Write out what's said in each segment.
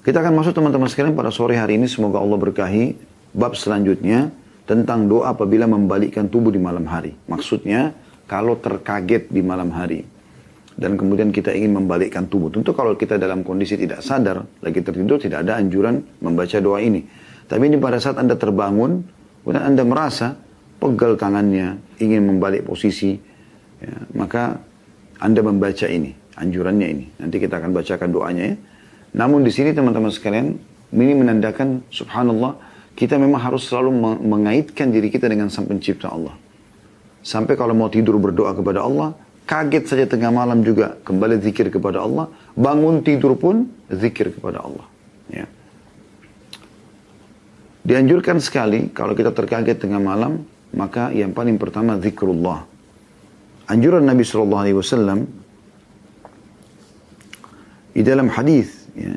Kita akan masuk teman-teman sekalian pada sore hari ini. Semoga Allah berkahi. Bab selanjutnya tentang doa apabila membalikkan tubuh di malam hari. Maksudnya kalau terkaget di malam hari. Dan kemudian kita ingin membalikkan tubuh. Tentu kalau kita dalam kondisi tidak sadar, lagi tertidur, tidak ada anjuran membaca doa ini. Tapi ini pada saat Anda terbangun, kemudian Anda merasa pegal tangannya, ingin membalik posisi, ya, maka Anda membaca ini, anjurannya ini. Nanti kita akan bacakan doanya ya. Namun di sini teman-teman sekalian, ini menandakan subhanallah, kita memang harus selalu mengaitkan diri kita dengan sang pencipta Allah. Sampai kalau mau tidur berdoa kepada Allah, kaget saja tengah malam juga kembali zikir kepada Allah, bangun tidur pun zikir kepada Allah. Ya. Dianjurkan sekali kalau kita terkaget tengah malam, maka yang paling pertama zikrullah. Anjuran Nabi Shallallahu Alaihi Wasallam di dalam hadis ya,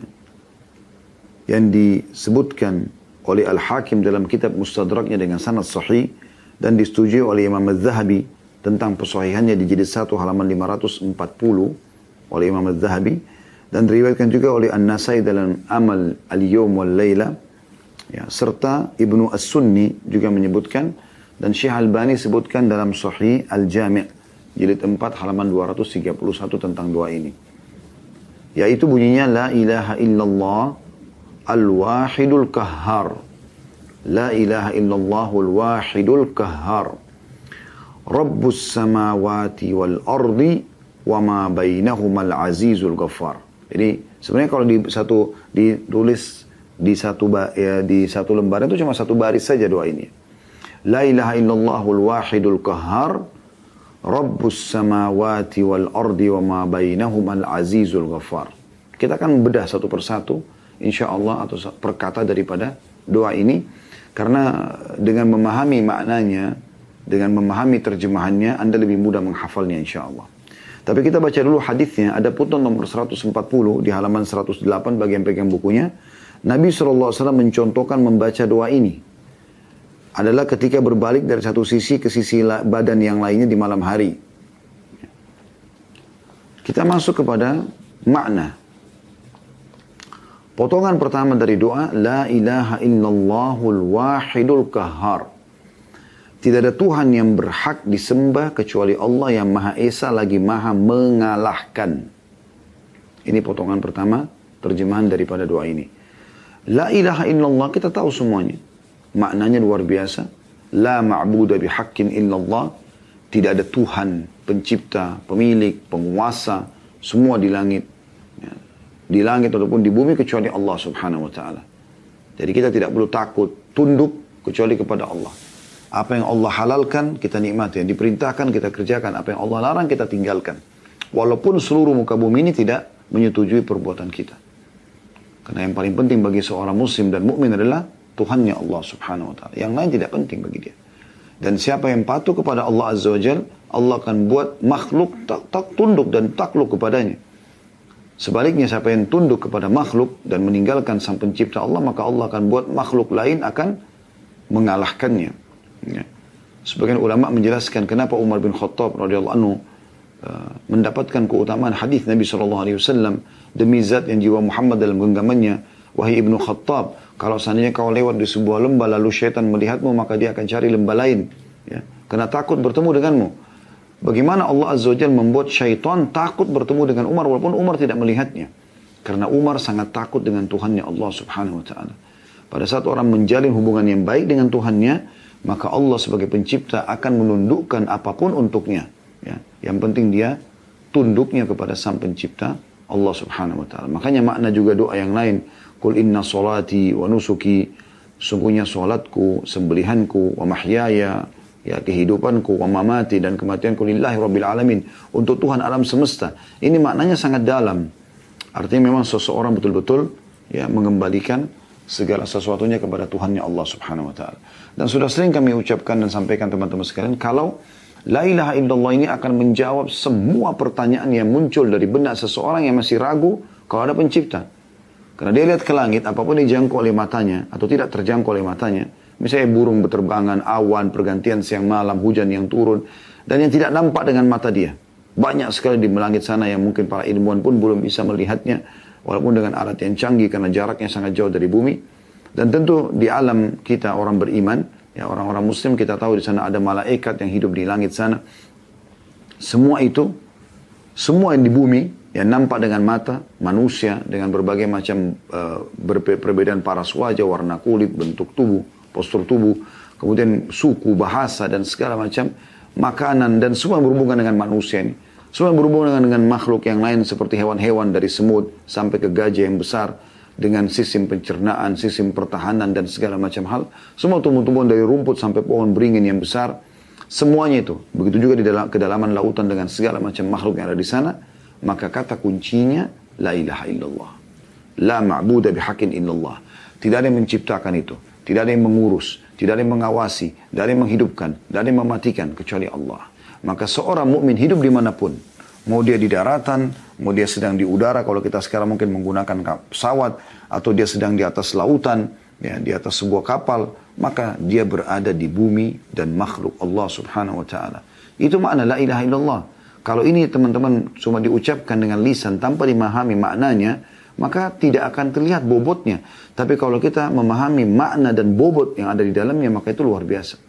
yang disebutkan oleh Al Hakim dalam kitab Mustadraknya dengan sanad sahih dan disetujui oleh Imam Az-Zahabi tentang pesahihannya di jilid 1 halaman 540 oleh Imam Az-Zahabi dan diriwayatkan juga oleh An-Nasai dalam Amal Al-Yawm wal Laila ya, serta Ibnu As-Sunni juga menyebutkan dan Syekh Albani sebutkan dalam Sahih Al-Jami' jilid 4 halaman 231 tentang doa ini. Yaitu bunyinya La ilaha illallah al-wahidul kahhar. La ilaha illallahul wahidul kahhar. Rabbus samawati wal ardi wa ma bainahumal azizul ghaffar. Jadi sebenarnya kalau di satu ditulis di satu ya, di satu lembaran itu cuma satu baris saja doa ini. La ilaha illallahul wahidul kahhar Rabbus samawati wal ardi wa ma bainahum al azizul ghaffar. Kita akan bedah satu persatu insya Allah atau perkata daripada doa ini karena dengan memahami maknanya dengan memahami terjemahannya Anda lebih mudah menghafalnya insya Allah. Tapi kita baca dulu hadisnya ada putun nomor 140 di halaman 108 bagian pegang bukunya. Nabi SAW mencontohkan membaca doa ini adalah ketika berbalik dari satu sisi ke sisi badan yang lainnya di malam hari. Kita masuk kepada makna. Potongan pertama dari doa, La ilaha illallahul wahidul kahar. Tidak ada Tuhan yang berhak disembah kecuali Allah yang Maha Esa lagi Maha mengalahkan. Ini potongan pertama terjemahan daripada doa ini. La ilaha illallah kita tahu semuanya. Maknanya luar biasa. La ma'budu bihaqqin illallah. Tidak ada Tuhan, pencipta, pemilik, penguasa, semua di langit. Ya. Di langit ataupun di bumi kecuali Allah subhanahu wa ta'ala. Jadi kita tidak perlu takut, tunduk kecuali kepada Allah. Apa yang Allah halalkan, kita nikmati. Yang diperintahkan, kita kerjakan. Apa yang Allah larang, kita tinggalkan. Walaupun seluruh muka bumi ini tidak menyetujui perbuatan kita. Karena yang paling penting bagi seorang muslim dan mukmin adalah Tuhannya Allah subhanahu wa ta'ala. Yang lain tidak penting bagi dia. Dan siapa yang patuh kepada Allah azza wa jal, Allah akan buat makhluk tak, tak tunduk dan takluk kepadanya. Sebaliknya siapa yang tunduk kepada makhluk dan meninggalkan sang pencipta Allah, maka Allah akan buat makhluk lain akan mengalahkannya. Ya. Sebagian ulama menjelaskan kenapa Umar bin Khattab radhiyallahu anhu uh, mendapatkan keutamaan hadis Nabi sallallahu alaihi wasallam demi zat yang jiwa Muhammad dalam genggamannya wahai Ibnu Khattab kalau seandainya kau lewat di sebuah lembah lalu syaitan melihatmu maka dia akan cari lembah lain. Ya. Karena takut bertemu denganmu. Bagaimana Allah Azza wa membuat syaitan takut bertemu dengan Umar walaupun Umar tidak melihatnya. Karena Umar sangat takut dengan Tuhannya Allah Subhanahu wa taala. Pada saat orang menjalin hubungan yang baik dengan Tuhannya, maka Allah sebagai pencipta akan menundukkan apa pun untuknya. Ya. Yang penting dia tunduknya kepada sang pencipta Allah Subhanahu wa taala. Makanya makna juga doa yang lain Kul inna solati wa nusuki. Sungguhnya solatku, sembelihanku, wa mahyaya, ya kehidupanku, wa mamati dan kematianku lillahi rabbil alamin. Untuk Tuhan alam semesta. Ini maknanya sangat dalam. Artinya memang seseorang betul-betul ya mengembalikan segala sesuatunya kepada Tuhannya Allah Subhanahu wa taala. Dan sudah sering kami ucapkan dan sampaikan teman-teman sekalian kalau La ilaha illallah ini akan menjawab semua pertanyaan yang muncul dari benak seseorang yang masih ragu kalau ada pencipta. Karena dia lihat ke langit, apa pun dijangkau oleh matanya, atau tidak terjangkau oleh matanya, misalnya burung berterbangan, awan, pergantian siang malam, hujan yang turun, dan yang tidak nampak dengan mata dia. Banyak sekali di langit sana yang mungkin para ilmuwan pun belum bisa melihatnya, walaupun dengan alat yang canggih karena jaraknya sangat jauh dari bumi. Dan tentu di alam kita orang beriman, ya orang-orang muslim kita tahu di sana ada malaikat yang hidup di langit sana. Semua itu, semua yang di bumi yang nampak dengan mata manusia dengan berbagai macam uh, perbedaan paras wajah, warna kulit, bentuk tubuh, postur tubuh, kemudian suku, bahasa dan segala macam makanan dan semua berhubungan dengan manusia ini. Semua berhubungan dengan, dengan makhluk yang lain seperti hewan-hewan dari semut sampai ke gajah yang besar dengan sistem pencernaan, sistem pertahanan dan segala macam hal. Semua tumbuh-tumbuhan dari rumput sampai pohon beringin yang besar. Semuanya itu. Begitu juga di dalam kedalaman lautan dengan segala macam makhluk yang ada di sana. Maka kata kuncinya, La ilaha illallah. La ma'buda bihaqin illallah. Tidak ada yang menciptakan itu. Tidak ada yang mengurus. Tidak ada yang mengawasi. Tidak ada yang menghidupkan. Tidak ada yang mematikan. Kecuali Allah. Maka seorang mukmin hidup di mana pun, mau dia di daratan, mau dia sedang di udara, kalau kita sekarang mungkin menggunakan pesawat, atau dia sedang di atas lautan, ya, di atas sebuah kapal, maka dia berada di bumi dan makhluk Allah subhanahu wa ta'ala. Itu makna la ilaha illallah. Kalau ini teman-teman cuma diucapkan dengan lisan tanpa dimahami maknanya, maka tidak akan terlihat bobotnya. Tapi kalau kita memahami makna dan bobot yang ada di dalamnya, maka itu luar biasa.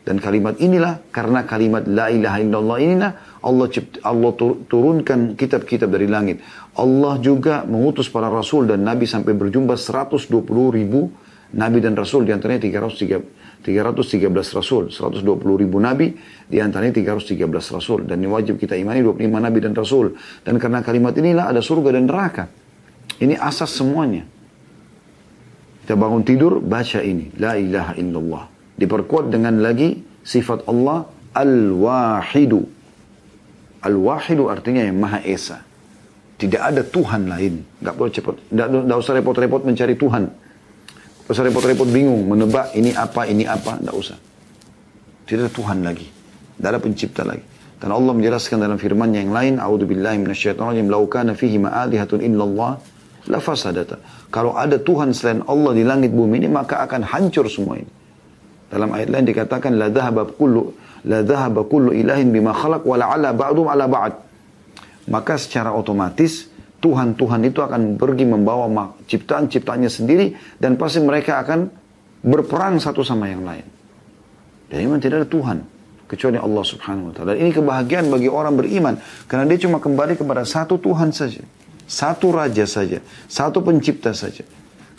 Dan kalimat inilah karena kalimat la ilaha illallah inilah Allah cipt, Allah turunkan kitab-kitab dari langit. Allah juga mengutus para rasul dan nabi sampai berjumpa 120 ribu nabi dan rasul di antaranya 313 rasul, 120 ribu nabi, di antaranya 313 rasul. Dan ini wajib kita imani 25 nabi dan rasul. Dan karena kalimat inilah ada surga dan neraka. Ini asas semuanya. Kita bangun tidur, baca ini. La ilaha illallah. Diperkuat dengan lagi sifat Allah Al-Wahidu. Al-Wahidu artinya yang Maha Esa. Tidak ada Tuhan lain. Gak boleh cepat. Tidak usah repot-repot mencari Tuhan. Gak usah repot-repot bingung. Menebak ini apa, ini apa. Tidak usah. Tidak ada Tuhan lagi. Tidak ada pencipta lagi. Dan Allah menjelaskan dalam firman yang lain. A'udhu billahi minasyaitanirrajim. Laukana fihi ma'alihatun illallah. La fasadata. Kalau ada Tuhan selain Allah di langit bumi ini. Maka akan hancur semua ini. Dalam ayat lain dikatakan la dhahaba kullu la dhahaba kullu ilahin bima khalaq wa la'ala ba'dhum ala ba'd. Maka secara otomatis Tuhan-Tuhan itu akan pergi membawa ciptaan-ciptaannya sendiri dan pasti mereka akan berperang satu sama yang lain. Dan memang tidak ada Tuhan kecuali Allah Subhanahu wa taala. Ini kebahagiaan bagi orang beriman karena dia cuma kembali kepada satu Tuhan saja. Satu raja saja, satu pencipta saja.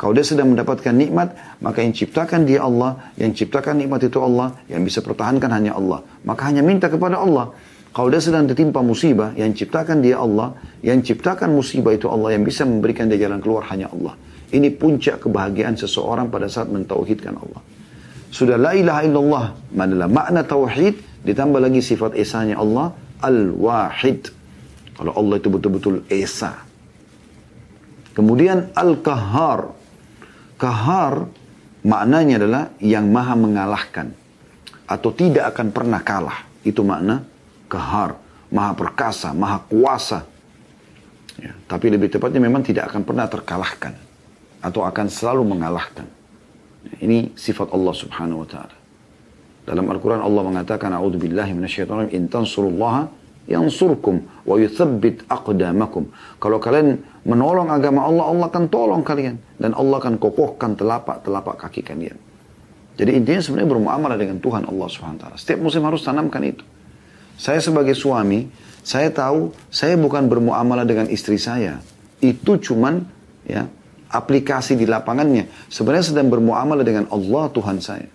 Kalau dia sedang mendapatkan nikmat, maka yang ciptakan dia Allah, yang ciptakan nikmat itu Allah, yang bisa pertahankan hanya Allah. Maka hanya minta kepada Allah. Kalau dia sedang ditimpa musibah, yang ciptakan dia Allah, yang ciptakan musibah itu Allah, yang bisa memberikan dia jalan keluar hanya Allah. Ini puncak kebahagiaan seseorang pada saat mentauhidkan Allah. Sudah la ilaha illallah, manalah makna tauhid, ditambah lagi sifat esanya Allah, al-wahid. Kalau Allah itu betul-betul esa. Kemudian al-kahar, Kahar maknanya adalah yang maha mengalahkan. Atau tidak akan pernah kalah. Itu makna kahar. Maha perkasa, maha kuasa. Ya, tapi lebih tepatnya memang tidak akan pernah terkalahkan. Atau akan selalu mengalahkan. Ini sifat Allah subhanahu wa ta'ala. Dalam Al-Quran Allah mengatakan, A'udhu billahi minasyaitanirrajim, in tansurullaha yansurkum wa yuthabbit aqdamakum. Kalau kalian menolong agama Allah, Allah akan tolong kalian dan Allah akan kokohkan telapak-telapak kaki kalian. Jadi intinya sebenarnya bermuamalah dengan Tuhan Allah SWT. Setiap muslim harus tanamkan itu. Saya sebagai suami, saya tahu saya bukan bermuamalah dengan istri saya. Itu cuman ya aplikasi di lapangannya. Sebenarnya sedang bermuamalah dengan Allah Tuhan saya.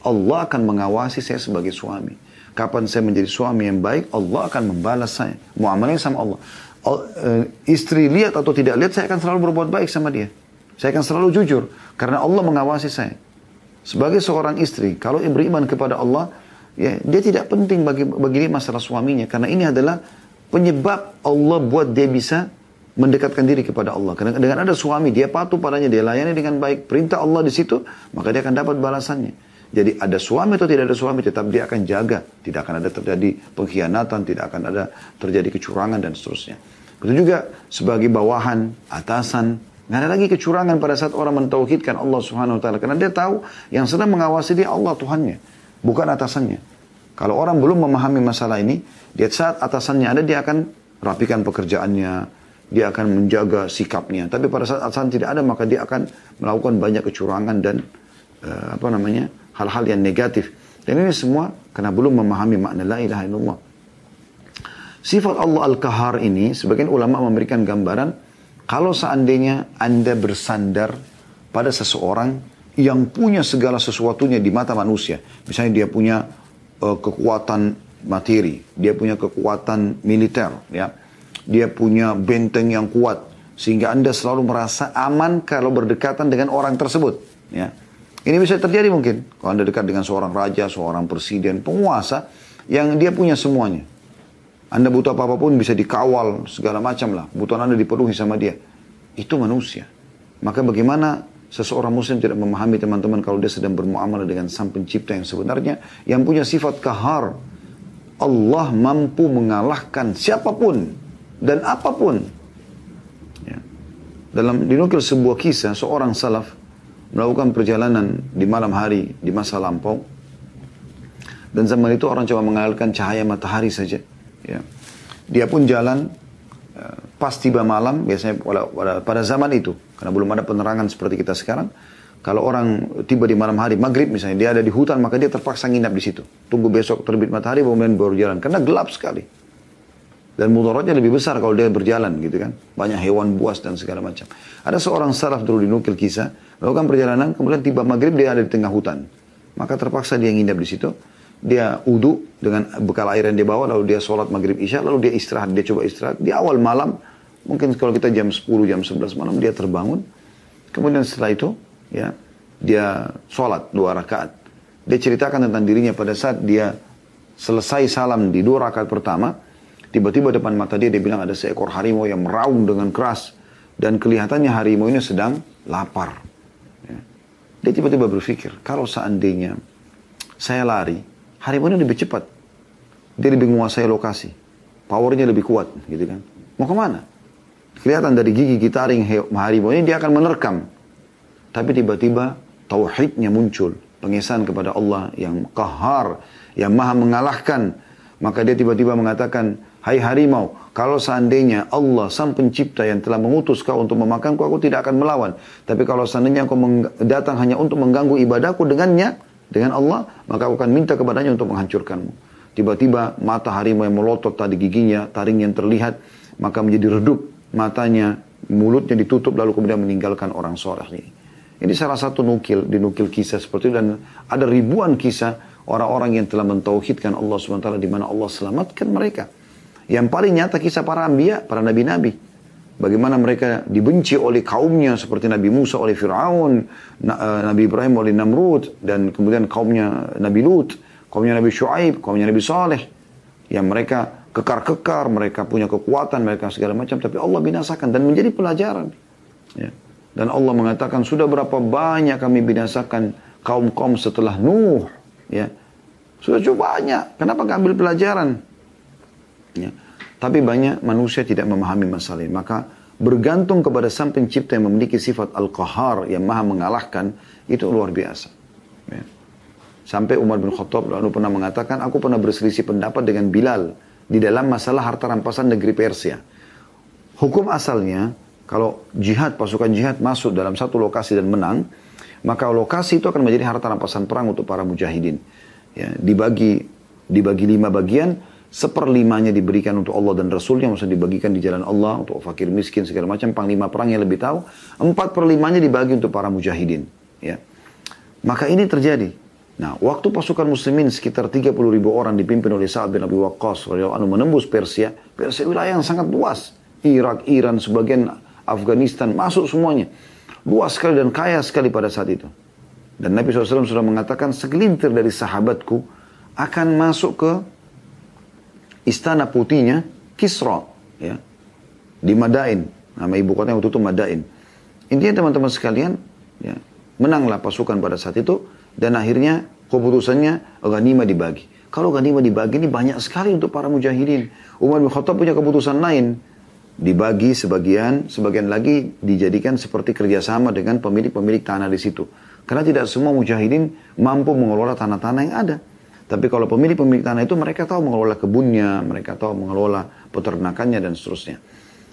Allah akan mengawasi saya sebagai suami. Kapan saya menjadi suami yang baik, Allah akan membalas saya. Muamalahnya sama Allah. Uh, istri lihat atau tidak lihat, saya akan selalu berbuat baik sama dia. Saya akan selalu jujur. Karena Allah mengawasi saya. Sebagai seorang istri, kalau beriman kepada Allah, ya dia tidak penting bagi, bagi dia masalah suaminya. Karena ini adalah penyebab Allah buat dia bisa mendekatkan diri kepada Allah. Karena dengan ada suami, dia patuh padanya, dia layani dengan baik. Perintah Allah di situ, maka dia akan dapat balasannya. Jadi ada suami atau tidak ada suami tetap dia akan jaga. Tidak akan ada terjadi pengkhianatan, tidak akan ada terjadi kecurangan dan seterusnya. Begitu juga sebagai bawahan, atasan, nggak ada lagi kecurangan pada saat orang mentauhidkan Allah Subhanahu wa taala karena dia tahu yang sedang mengawasi dia Allah Tuhannya, bukan atasannya. Kalau orang belum memahami masalah ini, dia saat atasannya ada dia akan rapikan pekerjaannya, dia akan menjaga sikapnya. Tapi pada saat atasan tidak ada, maka dia akan melakukan banyak kecurangan dan uh, apa namanya hal-hal yang negatif. Dan ini semua karena belum memahami makna la ilaha illallah. Sifat Allah Al-Kahar ini, sebagian ulama memberikan gambaran, kalau seandainya Anda bersandar pada seseorang yang punya segala sesuatunya di mata manusia. Misalnya dia punya uh, kekuatan materi, dia punya kekuatan militer, ya dia punya benteng yang kuat sehingga Anda selalu merasa aman kalau berdekatan dengan orang tersebut. Ya. Ini bisa terjadi mungkin kalau Anda dekat dengan seorang raja, seorang presiden, penguasa yang dia punya semuanya. Anda butuh apa apa pun bisa dikawal segala macam lah. Butuhan Anda dipenuhi sama dia. Itu manusia. Maka bagaimana seseorang muslim tidak memahami teman-teman kalau dia sedang bermuamalah dengan sang pencipta yang sebenarnya yang punya sifat kahar. Allah mampu mengalahkan siapa pun dan apa pun. Ya. Dalam dinukil sebuah kisah seorang salaf melakukan perjalanan di malam hari di masa lampau dan zaman itu orang cuma mengandalkan cahaya matahari saja. Ya. Dia pun jalan ya, pas tiba malam biasanya pada zaman itu karena belum ada penerangan seperti kita sekarang. Kalau orang tiba di malam hari, maghrib misalnya, dia ada di hutan, maka dia terpaksa nginap di situ. Tunggu besok terbit matahari, kemudian baru jalan. Karena gelap sekali. Dan mudaratnya lebih besar kalau dia berjalan gitu kan. Banyak hewan buas dan segala macam. Ada seorang salaf dulu dinukil kisah. Melakukan perjalanan kemudian tiba maghrib dia ada di tengah hutan. Maka terpaksa dia nginap di situ. Dia uduk dengan bekal air yang dia bawa. Lalu dia sholat maghrib isya. Lalu dia istirahat. Dia coba istirahat. Di awal malam. Mungkin kalau kita jam 10 jam 11 malam dia terbangun. Kemudian setelah itu ya dia sholat dua rakaat. Dia ceritakan tentang dirinya pada saat dia selesai salam di dua rakaat pertama Tiba-tiba depan mata dia, dia bilang ada seekor harimau yang meraung dengan keras. Dan kelihatannya harimau ini sedang lapar. Ya. Dia tiba-tiba berpikir, kalau seandainya saya lari, harimau ini lebih cepat. Dia lebih menguasai lokasi. Powernya lebih kuat, gitu kan. Mau ke mana? Kelihatan dari gigi taring harimau ini dia akan menerkam. Tapi tiba-tiba tauhidnya muncul. Pengesahan kepada Allah yang kahar, yang maha mengalahkan. Maka dia tiba-tiba mengatakan, Hai harimau, kalau seandainya Allah sang pencipta yang telah mengutus kau untuk memakanku, aku tidak akan melawan. Tapi kalau seandainya kau datang hanya untuk mengganggu ibadahku dengannya, dengan Allah, maka aku akan minta kepadanya untuk menghancurkanmu. Tiba-tiba mata harimau yang melotot tadi giginya, taring yang terlihat, maka menjadi redup matanya, mulutnya ditutup lalu kemudian meninggalkan orang soleh ini. Ini salah satu nukil, dinukil kisah seperti itu dan ada ribuan kisah orang-orang yang telah mentauhidkan Allah SWT di mana Allah selamatkan mereka. Yang paling nyata kisah para ambia, para nabi-nabi. Bagaimana mereka dibenci oleh kaumnya seperti Nabi Musa oleh Fir'aun, eh, Nabi Ibrahim oleh Namrud, dan kemudian kaumnya Nabi Lut, kaumnya Nabi Shu'aib, kaumnya Nabi Saleh. Yang mereka kekar-kekar, mereka punya kekuatan, mereka segala macam. Tapi Allah binasakan dan menjadi pelajaran. Ya. Dan Allah mengatakan, sudah berapa banyak kami binasakan kaum-kaum setelah Nuh. Ya. Sudah cukup banyak. Kenapa nggak ambil pelajaran? Ya. Tapi banyak manusia tidak memahami masalah ini. Maka bergantung kepada sang pencipta yang memiliki sifat al-qahar yang maha mengalahkan itu luar biasa. Ya. Sampai Umar bin Khattab lalu pernah mengatakan, aku pernah berselisih pendapat dengan Bilal di dalam masalah harta rampasan negeri Persia. Hukum asalnya, kalau jihad, pasukan jihad masuk dalam satu lokasi dan menang, maka lokasi itu akan menjadi harta rampasan perang untuk para mujahidin. Ya, dibagi dibagi lima bagian, seperlimanya diberikan untuk Allah dan Rasulnya, maksudnya dibagikan di jalan Allah untuk fakir miskin segala macam, panglima perang yang lebih tahu, empat perlimanya dibagi untuk para mujahidin. Ya. Maka ini terjadi. Nah, waktu pasukan muslimin sekitar 30 ribu orang dipimpin oleh Sa'ad bin Abi Waqqas anu menembus Persia, Persia wilayah yang sangat luas. Irak, Iran, sebagian Afghanistan, masuk semuanya. Luas sekali dan kaya sekali pada saat itu. Dan Nabi SAW sudah mengatakan segelintir dari sahabatku akan masuk ke istana putihnya Kisra ya. Di Madain. Nama ibu kota waktu itu Madain. Intinya teman-teman sekalian ya menanglah pasukan pada saat itu dan akhirnya keputusannya ghanimah dibagi. Kalau ghanimah dibagi ini banyak sekali untuk para mujahidin. Umar bin Khattab punya keputusan lain. Dibagi sebagian sebagian lagi dijadikan seperti kerjasama dengan pemilik-pemilik tanah di situ. Karena tidak semua mujahidin mampu mengelola tanah-tanah yang ada tapi kalau pemilik-pemilik tanah itu mereka tahu mengelola kebunnya, mereka tahu mengelola peternakannya dan seterusnya.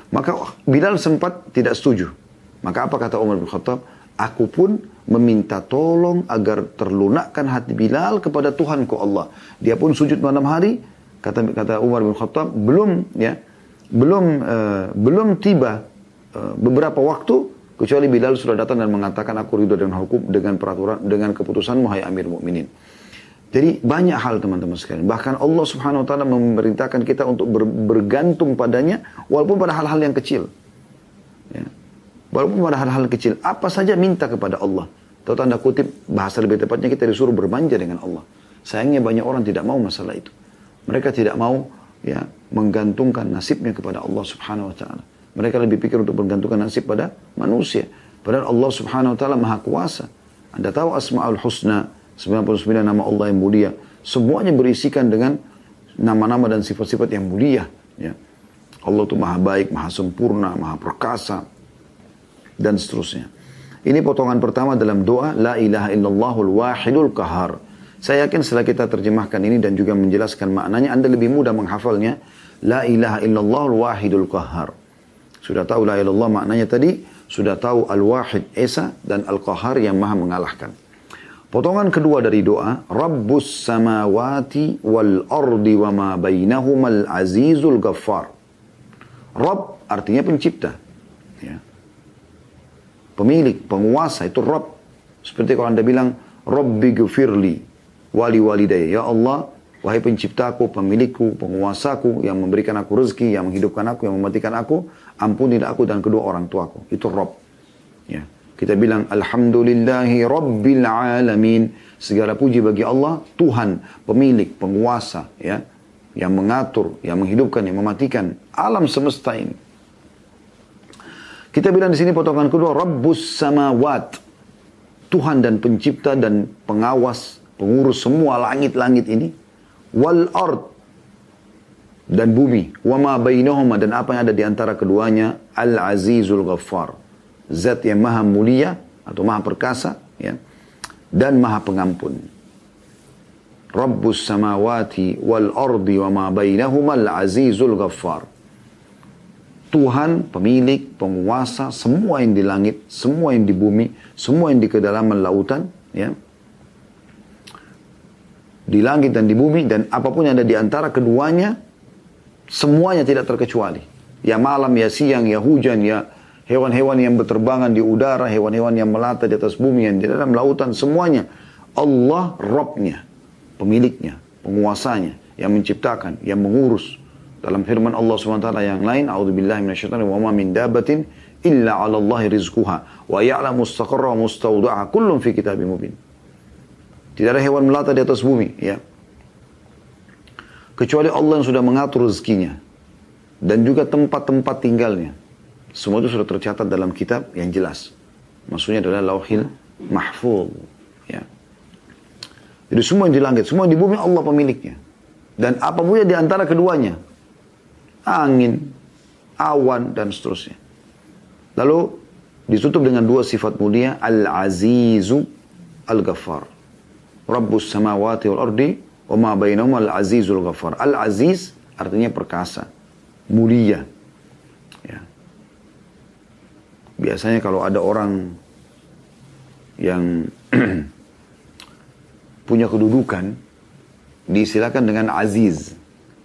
Maka Bilal sempat tidak setuju. Maka apa kata Umar bin Khattab? Aku pun meminta tolong agar terlunakkan hati Bilal kepada Tuhanku Allah. Dia pun sujud malam hari. Kata kata Umar bin Khattab belum ya belum uh, belum tiba uh, beberapa waktu kecuali Bilal sudah datang dan mengatakan aku ridho dengan hukum dengan peraturan dengan keputusan hai Amir Mukminin. Jadi banyak hal teman-teman sekalian. Bahkan Allah subhanahu wa ta'ala memerintahkan kita untuk ber, bergantung padanya walaupun pada hal-hal yang kecil. Ya. Walaupun pada hal-hal kecil. Apa saja minta kepada Allah. Tahu tanda kutip bahasa lebih tepatnya kita disuruh bermanja dengan Allah. Sayangnya banyak orang tidak mau masalah itu. Mereka tidak mau ya menggantungkan nasibnya kepada Allah subhanahu wa ta'ala. Mereka lebih pikir untuk bergantungkan nasib pada manusia. Padahal Allah subhanahu wa ta'ala maha kuasa. Anda tahu asma'ul husna 99 nama Allah yang mulia. Semuanya berisikan dengan nama-nama dan sifat-sifat yang mulia. Ya. Allah itu maha baik, maha sempurna, maha perkasa, dan seterusnya. Ini potongan pertama dalam doa La ilaha illallahul wahidul kahar. Saya yakin setelah kita terjemahkan ini dan juga menjelaskan maknanya, Anda lebih mudah menghafalnya. La ilaha illallahul wahidul kahar. Sudah tahu la ilaha illallah maknanya tadi, sudah tahu al-wahid Esa dan al-qahar yang maha mengalahkan. Potongan kedua dari doa, Rabbus samawati wal ardi wa ma bainahumal azizul ghaffar. Rabb artinya pencipta. Ya. Pemilik, penguasa itu Rabb. Seperti kalau anda bilang, Rabbi gufirli wali walidayya. Ya Allah, wahai penciptaku, pemilikku, penguasaku, yang memberikan aku rezeki, yang menghidupkan aku, yang mematikan aku, ampunilah aku dan kedua orang tuaku. Itu Rabb. Ya. Kita bilang Alhamdulillahi Rabbil Alamin. Segala puji bagi Allah, Tuhan, pemilik, penguasa, ya, yang mengatur, yang menghidupkan, yang mematikan alam semesta ini. Kita bilang di sini potongan kedua, Rabbus Samawat. Tuhan dan pencipta dan pengawas, pengurus semua langit-langit ini. Wal ard dan bumi. Wama bainahuma dan apa yang ada di antara keduanya. Al-Azizul Ghaffar zat yang maha mulia atau maha perkasa ya dan maha pengampun. Rabbus samawati wal ardi wa ma bainahuma al-azizul ghaffar. Tuhan pemilik penguasa semua yang di langit semua yang di bumi semua yang di kedalaman lautan ya. Di langit dan di bumi dan apa pun yang ada di antara keduanya semuanya tidak terkecuali. Ya malam ya siang ya hujan ya hewan-hewan yang berterbangan di udara, hewan-hewan yang melata di atas bumi, yang di dalam lautan, semuanya. Allah Robnya, pemiliknya, penguasanya, yang menciptakan, yang mengurus. Dalam firman Allah SWT yang lain, A'udzubillahi minasyaitonir wa ma min dabatin illa 'ala Allah rizquha wa ya'lamu mustaqarra wa mustawda'aha kullun fi kitabim mubin. Tidak ada hewan melata di atas bumi, ya. Kecuali Allah yang sudah mengatur rezekinya dan juga tempat-tempat tinggalnya. Semua itu sudah tercatat dalam kitab yang jelas. Maksudnya adalah lauhil mahfuz. Ya. Jadi semua yang di langit, semua yang di bumi Allah pemiliknya. Dan apa punya di antara keduanya. Angin, awan, dan seterusnya. Lalu ditutup dengan dua sifat mulia. Al-Azizu Al-Ghaffar. Rabbus samawati wal ardi wa ma bainahum al-Azizul Ghaffar. Al-Aziz artinya perkasa, mulia, biasanya kalau ada orang yang punya kedudukan disilakan dengan aziz.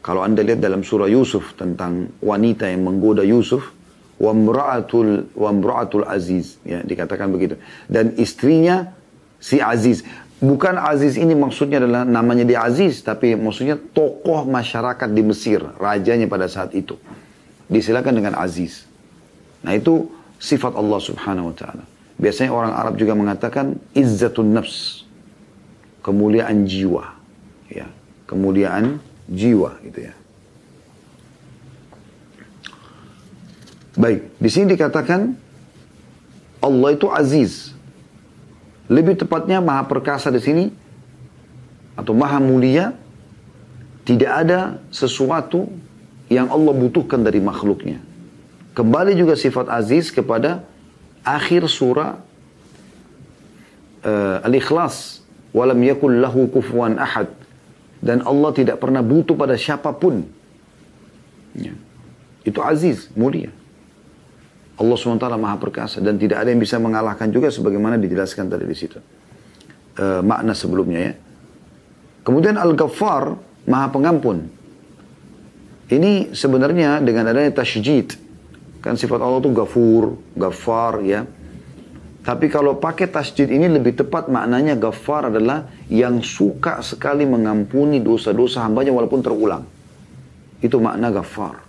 Kalau anda lihat dalam surah Yusuf tentang wanita yang menggoda Yusuf, wamra'atul wamra'atul aziz, ya dikatakan begitu. Dan istrinya si aziz. Bukan aziz ini maksudnya adalah namanya dia aziz, tapi maksudnya tokoh masyarakat di Mesir, rajanya pada saat itu. Disilakan dengan aziz. Nah itu sifat Allah subhanahu wa ta'ala. Biasanya orang Arab juga mengatakan izzatun nafs. Kemuliaan jiwa. Ya, kemuliaan jiwa gitu ya. Baik, di sini dikatakan Allah itu aziz. Lebih tepatnya maha perkasa di sini atau maha mulia tidak ada sesuatu yang Allah butuhkan dari makhluknya. Kembali juga sifat aziz kepada akhir surah uh, Al-Ikhlas. Walam yakul lahu kufuan ahad. Dan Allah tidak pernah butuh pada siapa pun. Ya. Itu aziz, mulia. Allah SWT maha perkasa dan tidak ada yang bisa mengalahkan juga sebagaimana dijelaskan tadi di situ. E, makna sebelumnya ya. Kemudian Al-Ghaffar, maha pengampun. Ini sebenarnya dengan adanya tasjid. Kan sifat Allah itu gafur, ghaffar ya. Tapi kalau pakai tasjid ini lebih tepat maknanya ghaffar adalah yang suka sekali mengampuni dosa-dosa hambanya walaupun terulang. Itu makna ghaffar.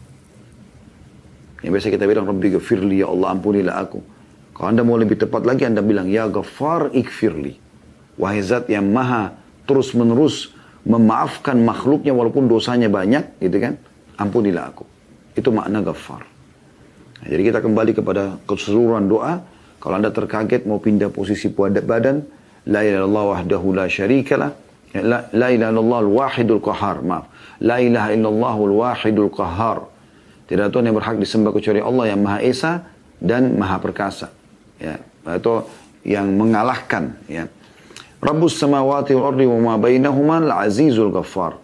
Yang biasa kita bilang, Rabbi gafirli, ya Allah ampunilah aku. Kalau anda mau lebih tepat lagi, anda bilang, Ya ghaffar ikfirli. Wahai zat yang maha terus menerus memaafkan makhluknya walaupun dosanya banyak, gitu kan. Ampunilah aku. Itu makna ghaffar. Nah, jadi kita kembali kepada keseluruhan doa. Kalau anda terkaget mau pindah posisi badan, La ilaha illallah wahdahu la syarikalah. La, la ilaha illallah al-wahidul qahar. Maaf. La ilaha illallah al-wahidul qahar. Tidak Tuhan yang berhak disembah kecuali Allah yang Maha Esa dan Maha Perkasa. Ya, atau yang mengalahkan ya. Rabbus samawati wal ardi wa ma bainahuma al-azizul ghaffar.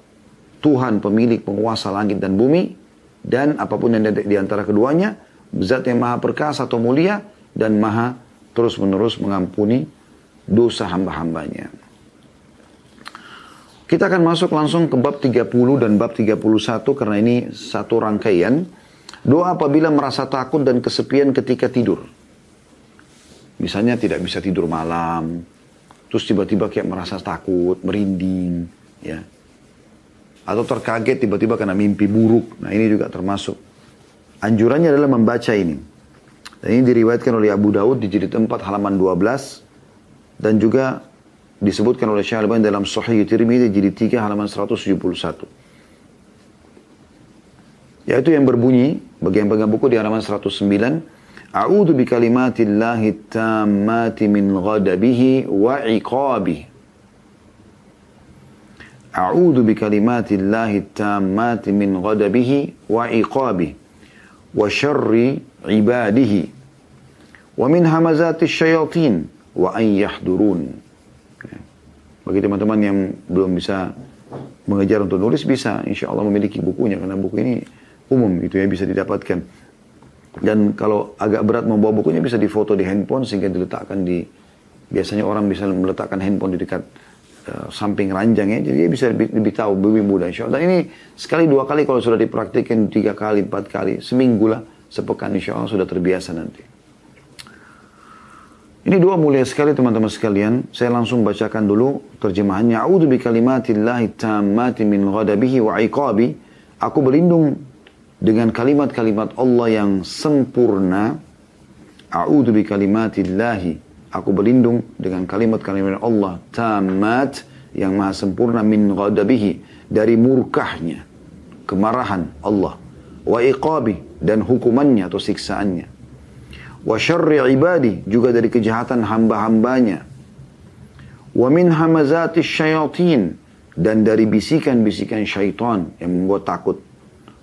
Tuhan pemilik penguasa langit dan bumi dan apa pun yang di antara keduanya, zat yang maha perkasa atau mulia dan maha terus menerus mengampuni dosa hamba-hambanya. Kita akan masuk langsung ke bab 30 dan bab 31 karena ini satu rangkaian. Doa apabila merasa takut dan kesepian ketika tidur. Misalnya tidak bisa tidur malam, terus tiba-tiba kayak merasa takut, merinding, ya. Atau terkaget tiba-tiba karena mimpi buruk. Nah ini juga termasuk. Anjurannya adalah membaca ini. Dan ini diriwayatkan oleh Abu Daud di jilid 4 halaman 12 dan juga disebutkan oleh Syekh Al-Albani dalam Sahih Tirmidzi jilid 3 halaman 171. Yaitu yang berbunyi bagi yang pegang buku di halaman 109 A'udzu bi kalimatillahi tammati min ghadabihi wa iqabihi A'udzu bi kalimatillahi tammati min ghadabihi wa iqabihi wa min hamazati syayatin wa an yahdurun. Bagi teman-teman yang belum bisa mengejar untuk nulis bisa insya Allah memiliki bukunya karena buku ini umum itu ya bisa didapatkan. Dan kalau agak berat membawa bukunya bisa difoto di handphone sehingga diletakkan di biasanya orang bisa meletakkan handphone di dekat uh, samping ranjang ya jadi dia bisa lebih, lebih tahu lebih mudah insya Allah. Dan ini sekali dua kali kalau sudah dipraktikkan tiga kali empat kali seminggu lah sepekan insya Allah sudah terbiasa nanti. Ini dua mulia sekali teman-teman sekalian. Saya langsung bacakan dulu terjemahannya. A'udzu bi kalimatillahi tammati min ghadabihi wa iqabi. Aku berlindung dengan kalimat-kalimat Allah yang sempurna. A'udzu bi kalimatillahi. Aku berlindung dengan kalimat-kalimat Allah tamat yang maha sempurna min ghadabihi dari murkahnya, kemarahan Allah. Wa iqabi dan hukumannya atau siksaannya wa syarri ibadi juga dari kejahatan hamba-hambanya wa min hamazati syayatin dan dari bisikan-bisikan syaitan yang membuat takut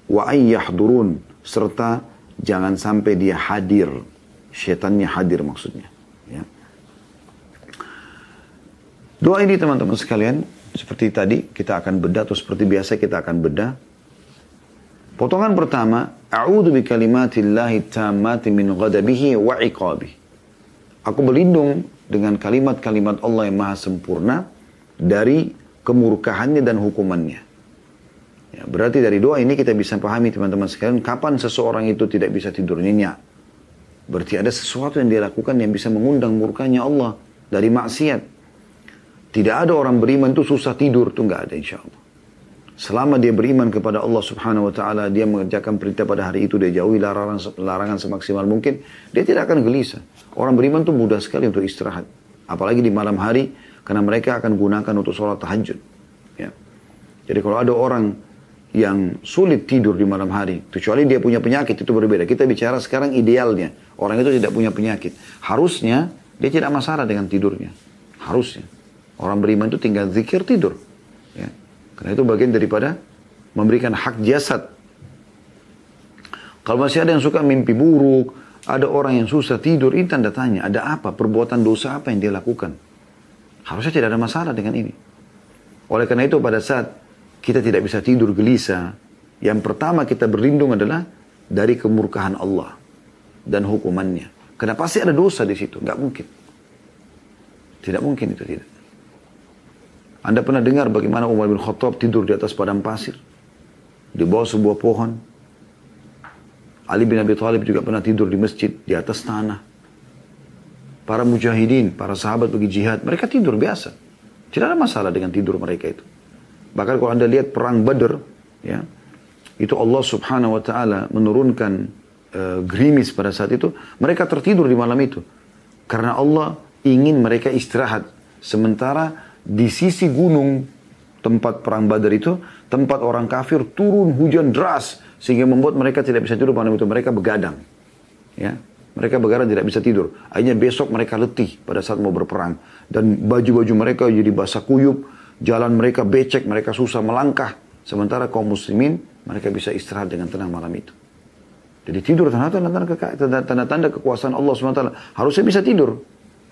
wa ayyahdurun serta jangan sampai dia hadir syaitannya hadir maksudnya ya. Doa ini teman-teman sekalian seperti tadi kita akan bedah atau seperti biasa kita akan bedah Potongan pertama, A'udhu bi kalimatillahi tammati min ghadabihi wa iqabi. Aku berlindung dengan kalimat-kalimat Allah yang maha sempurna dari kemurkahannya dan hukumannya. Ya, berarti dari doa ini kita bisa pahami teman-teman sekalian kapan seseorang itu tidak bisa tidur nyenyak. Berarti ada sesuatu yang dia lakukan yang bisa mengundang murkanya Allah dari maksiat. Tidak ada orang beriman itu susah tidur, itu enggak ada insya Allah. Selama dia beriman kepada Allah subhanahu wa ta'ala, dia mengerjakan perintah pada hari itu, dia jauhi larangan, larangan semaksimal mungkin, dia tidak akan gelisah. Orang beriman itu mudah sekali untuk istirahat. Apalagi di malam hari, karena mereka akan gunakan untuk sholat tahajud. Ya. Jadi kalau ada orang yang sulit tidur di malam hari, kecuali dia punya penyakit, itu berbeda. Kita bicara sekarang idealnya, orang itu tidak punya penyakit. Harusnya, dia tidak masalah dengan tidurnya. Harusnya. Orang beriman itu tinggal zikir tidur. Ya. Karena itu bagian daripada memberikan hak jasad. Kalau masih ada yang suka mimpi buruk, ada orang yang susah tidur, ini tanda tanya, ada apa? Perbuatan dosa apa yang dia lakukan? Harusnya tidak ada masalah dengan ini. Oleh karena itu pada saat kita tidak bisa tidur gelisah, yang pertama kita berlindung adalah dari kemurkahan Allah. dan hukumannya. Karena pasti ada dosa di situ, nggak mungkin. Tidak mungkin itu tidak. Anda pernah dengar bagaimana Umar bin Khattab tidur di atas padang pasir? Di bawah sebuah pohon. Ali bin Abi Thalib juga pernah tidur di masjid di atas tanah. Para mujahidin, para sahabat bagi jihad, mereka tidur biasa. Tidak ada masalah dengan tidur mereka itu. Bahkan kalau Anda lihat perang Badr, ya, itu Allah Subhanahu wa taala menurunkan uh, gerimis pada saat itu, mereka tertidur di malam itu. Karena Allah ingin mereka istirahat. Sementara di sisi gunung tempat perang Badar itu, tempat orang kafir turun hujan deras sehingga membuat mereka tidak bisa tidur malam itu. Mereka begadang. Ya, mereka begadang tidak bisa tidur. Akhirnya besok mereka letih pada saat mau berperang dan baju-baju mereka jadi basah kuyup, jalan mereka becek, mereka susah melangkah. Sementara kaum muslimin mereka bisa istirahat dengan tenang malam itu. Jadi tidur tanda-tanda kekuasaan Allah SWT. Harusnya bisa tidur.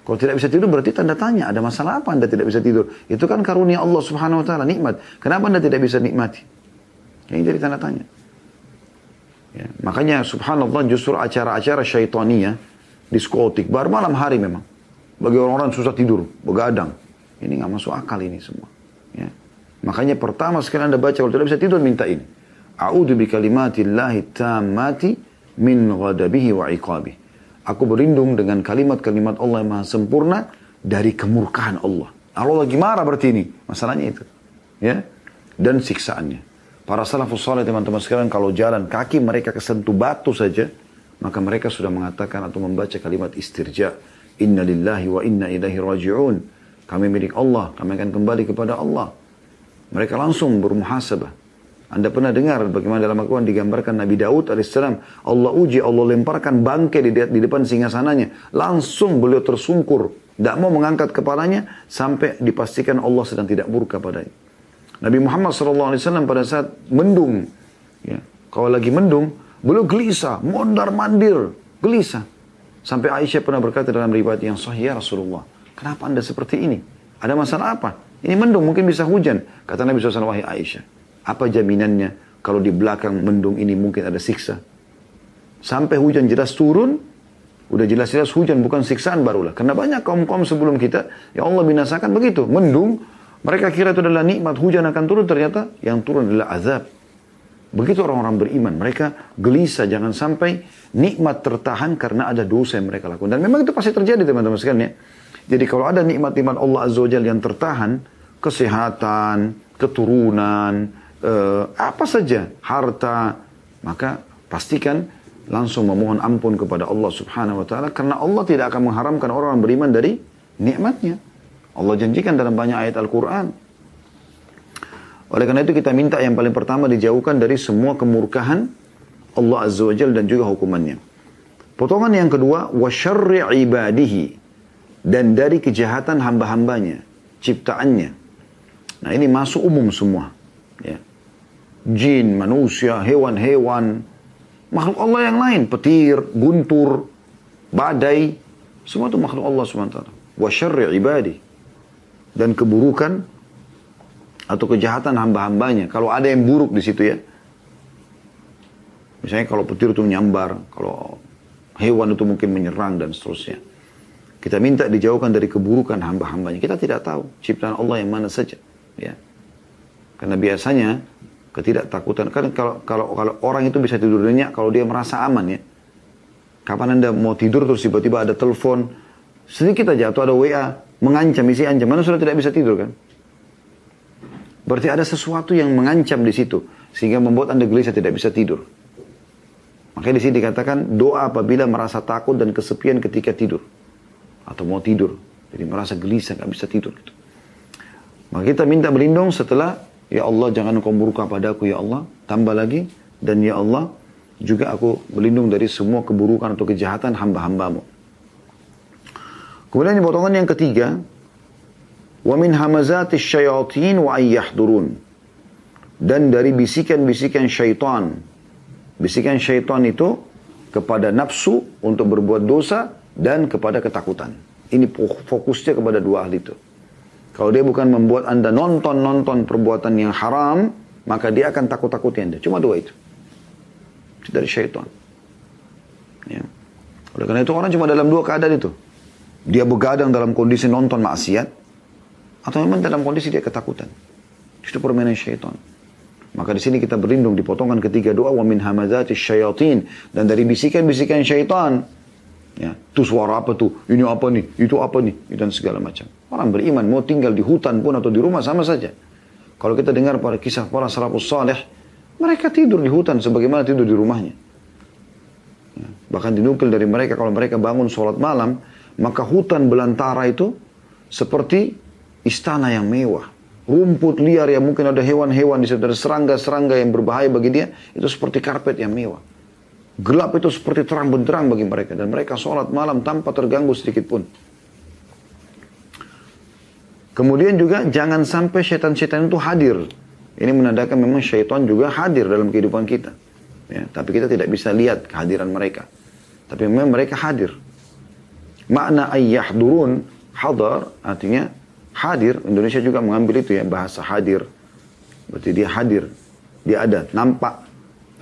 Kalau tidak bisa tidur berarti tanda tanya, ada masalah apa Anda tidak bisa tidur? Itu kan karunia Allah Subhanahu wa taala, nikmat. Kenapa Anda tidak bisa nikmati? Ini jadi tanda tanya. Ya, makanya subhanallah justru acara-acara syaitania, diskotik, baru malam hari memang. Bagi orang-orang susah tidur, begadang. Ini nggak masuk akal ini semua. Ya. Makanya pertama sekali Anda baca, kalau tidak bisa tidur, minta ini. A'udhu bi kalimatillahi tammati min ghadabihi wa iqabihi. Aku berlindung dengan kalimat-kalimat Allah yang maha sempurna dari kemurkaan Allah. Allah lagi marah berarti ini. Masalahnya itu. Ya. Dan siksaannya. Para salafus salih teman-teman sekarang kalau jalan kaki mereka kesentuh batu saja. Maka mereka sudah mengatakan atau membaca kalimat istirja. Inna lillahi wa inna ilahi raji'un. Kami milik Allah. Kami akan kembali kepada Allah. Mereka langsung bermuhasabah. Anda pernah dengar bagaimana dalam Al-Quran digambarkan Nabi Daud AS. Allah uji, Allah lemparkan bangkai di, di depan singgasananya. Langsung beliau tersungkur. Tidak mau mengangkat kepalanya sampai dipastikan Allah sedang tidak murka padanya. Nabi Muhammad SAW pada saat mendung. Ya, kalau lagi mendung, beliau gelisah, mondar mandir, gelisah. Sampai Aisyah pernah berkata dalam riwayat yang sahih, ya Rasulullah, kenapa anda seperti ini? Ada masalah apa? Ini mendung, mungkin bisa hujan. Kata Nabi SAW, wahai Aisyah, apa jaminannya kalau di belakang mendung ini mungkin ada siksa? Sampai hujan jelas turun, udah jelas-jelas hujan bukan siksaan barulah. Karena banyak kaum-kaum sebelum kita, ya Allah binasakan begitu. Mendung, mereka kira itu adalah nikmat, hujan akan turun, ternyata yang turun adalah azab. Begitu orang-orang beriman, mereka gelisah jangan sampai nikmat tertahan karena ada dosa yang mereka lakukan. Dan memang itu pasti terjadi teman-teman sekalian ya. Jadi kalau ada nikmat-nikmat Allah Azza wa yang tertahan, kesehatan, keturunan, uh, apa saja harta maka pastikan langsung memohon ampun kepada Allah Subhanahu wa taala karena Allah tidak akan mengharamkan orang beriman dari nikmatnya. Allah janjikan dalam banyak ayat Al-Qur'an. Oleh karena itu kita minta yang paling pertama dijauhkan dari semua kemurkahan Allah Azza wa Jal dan juga hukumannya. Potongan yang kedua, wa syarri ibadihi dan dari kejahatan hamba-hambanya, ciptaannya. Nah ini masuk umum semua. Ya jin, manusia, hewan-hewan, makhluk Allah yang lain, petir, guntur, badai, semua itu makhluk Allah SWT. Wa syarri ibadi. Dan keburukan atau kejahatan hamba-hambanya. Kalau ada yang buruk di situ ya. Misalnya kalau petir itu menyambar, kalau hewan itu mungkin menyerang dan seterusnya. Kita minta dijauhkan dari keburukan hamba-hambanya. Kita tidak tahu ciptaan Allah yang mana saja. Ya. Karena biasanya ketidaktakutan. Kan kalau kalau kalau orang itu bisa tidur nyenyak kalau dia merasa aman ya. Kapan Anda mau tidur terus tiba-tiba ada telepon, sedikit aja atau ada WA mengancam isi ancaman, sudah tidak bisa tidur kan? Berarti ada sesuatu yang mengancam di situ sehingga membuat Anda gelisah tidak bisa tidur. Makanya di sini dikatakan doa apabila merasa takut dan kesepian ketika tidur atau mau tidur. Jadi merasa gelisah nggak bisa tidur gitu. Maka kita minta berlindung setelah Ya Allah jangan engkau murka padaku ya Allah. Tambah lagi. Dan ya Allah juga aku berlindung dari semua keburukan atau kejahatan hamba-hambamu. Kemudian potongan yang ketiga. Wa min hamazati syayatin wa ayyahdurun. Dan dari bisikan-bisikan syaitan. Bisikan syaitan itu kepada nafsu untuk berbuat dosa dan kepada ketakutan. Ini fokusnya kepada dua hal itu. Kalau dia bukan membuat Anda nonton-nonton perbuatan yang haram, maka dia akan takut-takuti Anda. Cuma dua itu. Itu dari syaitan. Ya. Oleh karena itu orang cuma dalam dua keadaan itu. Dia begadang dalam kondisi nonton maksiat, atau memang dalam kondisi dia ketakutan. Itu permainan syaitan. Maka di sini kita berlindung di potongan ketiga doa wa min hamazati syayatin dan dari bisikan-bisikan syaitan. Ya, itu suara apa tuh? Ini apa nih? Itu apa nih? Dan segala macam. Orang beriman mau tinggal di hutan pun atau di rumah sama saja. Kalau kita dengar pada kisah para salafus saleh, mereka tidur di hutan sebagaimana tidur di rumahnya. Ya, bahkan dinukil dari mereka kalau mereka bangun sholat malam, maka hutan belantara itu seperti istana yang mewah rumput liar yang mungkin ada hewan-hewan di situ, serangga-serangga yang berbahaya bagi dia, itu seperti karpet yang mewah. Gelap itu seperti terang benderang bagi mereka dan mereka sholat malam tanpa terganggu sedikit pun. Kemudian juga jangan sampai syaitan-syaitan itu hadir. Ini menandakan memang syaitan juga hadir dalam kehidupan kita. Ya, tapi kita tidak bisa lihat kehadiran mereka. Tapi memang mereka hadir. Makna ayyah durun, hadar, artinya hadir, Indonesia juga mengambil itu ya, bahasa hadir. Berarti dia hadir, dia ada, nampak.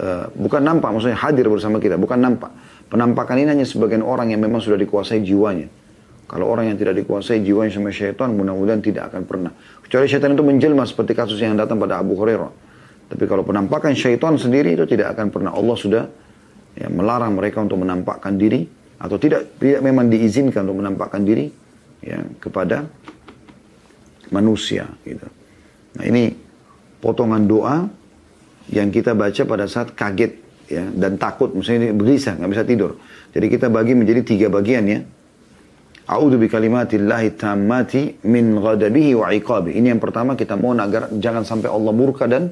Uh, bukan nampak, maksudnya hadir bersama kita, bukan nampak. Penampakan ini hanya sebagian orang yang memang sudah dikuasai jiwanya. Kalau orang yang tidak dikuasai jiwanya sama syaitan, mudah-mudahan tidak akan pernah. Kecuali syaitan itu menjelma seperti kasus yang datang pada Abu Hurairah. Tapi kalau penampakan syaitan sendiri itu tidak akan pernah. Allah sudah ya, melarang mereka untuk menampakkan diri atau tidak tidak memang diizinkan untuk menampakkan diri ya, kepada manusia gitu. Nah ini potongan doa yang kita baca pada saat kaget ya dan takut misalnya ini berisah nggak bisa tidur. Jadi kita bagi menjadi tiga bagian ya. A'udzu bi kalimatillahi tammati min ghadabihi wa iqabi. Ini yang pertama kita mohon agar jangan sampai Allah murka dan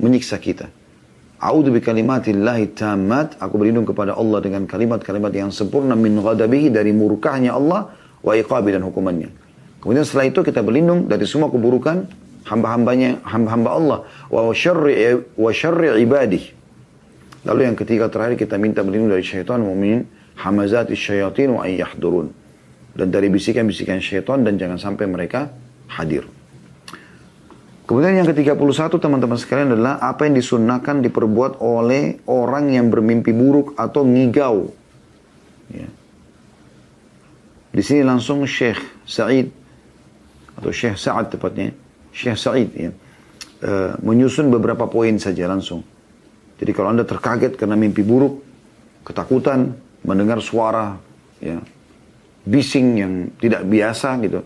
menyiksa kita. A'udzu bi kalimatillahi tammat. Aku berlindung kepada Allah dengan kalimat-kalimat yang sempurna min ghadabihi dari murkahnya Allah wa iqabi dan hukumannya. Kemudian setelah itu kita berlindung dari semua keburukan hamba-hambanya, hamba-hamba Allah. Wa syarri, wa syarri ibadih. Lalu yang ketiga terakhir kita minta berlindung dari syaitan mu'min, hamazati syayatin wa ayyahdurun. Dan dari bisikan-bisikan syaitan dan jangan sampai mereka hadir. Kemudian yang ke-31 teman-teman sekalian adalah apa yang disunnahkan diperbuat oleh orang yang bermimpi buruk atau ngigau. Ya. Di sini langsung Syekh Sa'id atau Syekh Sa'ad tepatnya, Syekh Sa'id ya, uh, menyusun beberapa poin saja langsung. Jadi kalau Anda terkaget karena mimpi buruk, ketakutan, mendengar suara ya, bising yang tidak biasa gitu.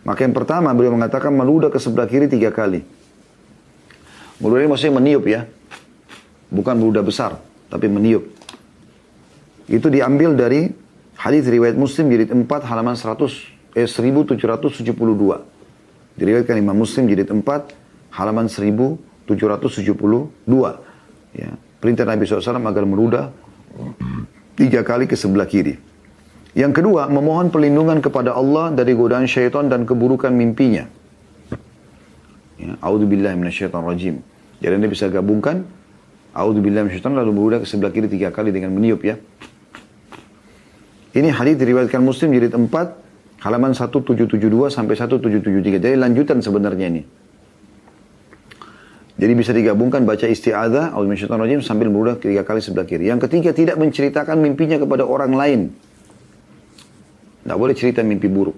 Maka yang pertama beliau mengatakan meludah ke sebelah kiri tiga kali. Meludah ini maksudnya meniup ya. Bukan meludah besar, tapi meniup. Itu diambil dari hadis riwayat Muslim jilid 4 halaman 100 eh 1772. Diriwayatkan Imam Muslim jilid 4 halaman 1772. Ya, perintah Nabi SAW agar meludah tiga kali ke sebelah kiri. Yang kedua, memohon perlindungan kepada Allah dari godaan syaitan dan keburukan mimpinya. Ya, A'udzubillah minasyaitan rajim. Jadi Anda bisa gabungkan A'udzubillah minasyaitan lalu meludah ke sebelah kiri tiga kali dengan meniup ya. Ini hadis diriwayatkan Muslim jilid 4 halaman 1772 sampai 1773. Jadi lanjutan sebenarnya ini. Jadi bisa digabungkan baca isti'adzah rajim sambil berudah tiga kali sebelah kiri. Yang ketiga tidak menceritakan mimpinya kepada orang lain. Tidak boleh cerita mimpi buruk.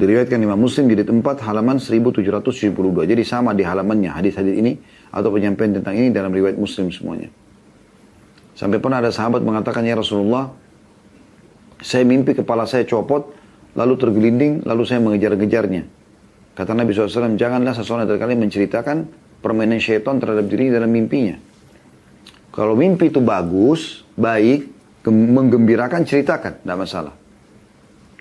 Diriwayatkan Imam Muslim di 4 halaman 1772. Jadi sama di halamannya hadis-hadis ini atau penyampaian tentang ini dalam riwayat Muslim semuanya. Sampai pernah ada sahabat mengatakan ya Rasulullah, saya mimpi kepala saya copot, lalu tergelinding, lalu saya mengejar-ngejarnya. Kata Nabi SAW, janganlah seseorang dari kalian menceritakan permainan syaitan terhadap diri dalam mimpinya. Kalau mimpi itu bagus, baik, menggembirakan, ceritakan, tidak masalah.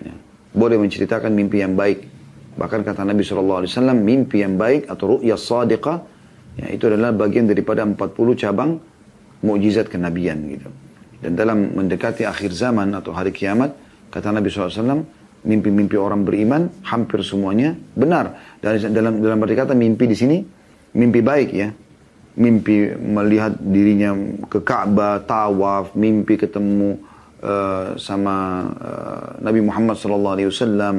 Ya. Boleh menceritakan mimpi yang baik. Bahkan kata Nabi SAW, mimpi yang baik atau ru'ya sadiqah, ya, itu adalah bagian daripada 40 cabang mukjizat kenabian gitu. Dan dalam mendekati akhir zaman atau hari kiamat, kata Nabi SAW, mimpi-mimpi orang beriman hampir semuanya benar. Dan dalam dalam arti kata mimpi di sini mimpi baik ya. Mimpi melihat dirinya ke Ka'bah, tawaf, mimpi ketemu uh, sama uh, Nabi Muhammad SAW.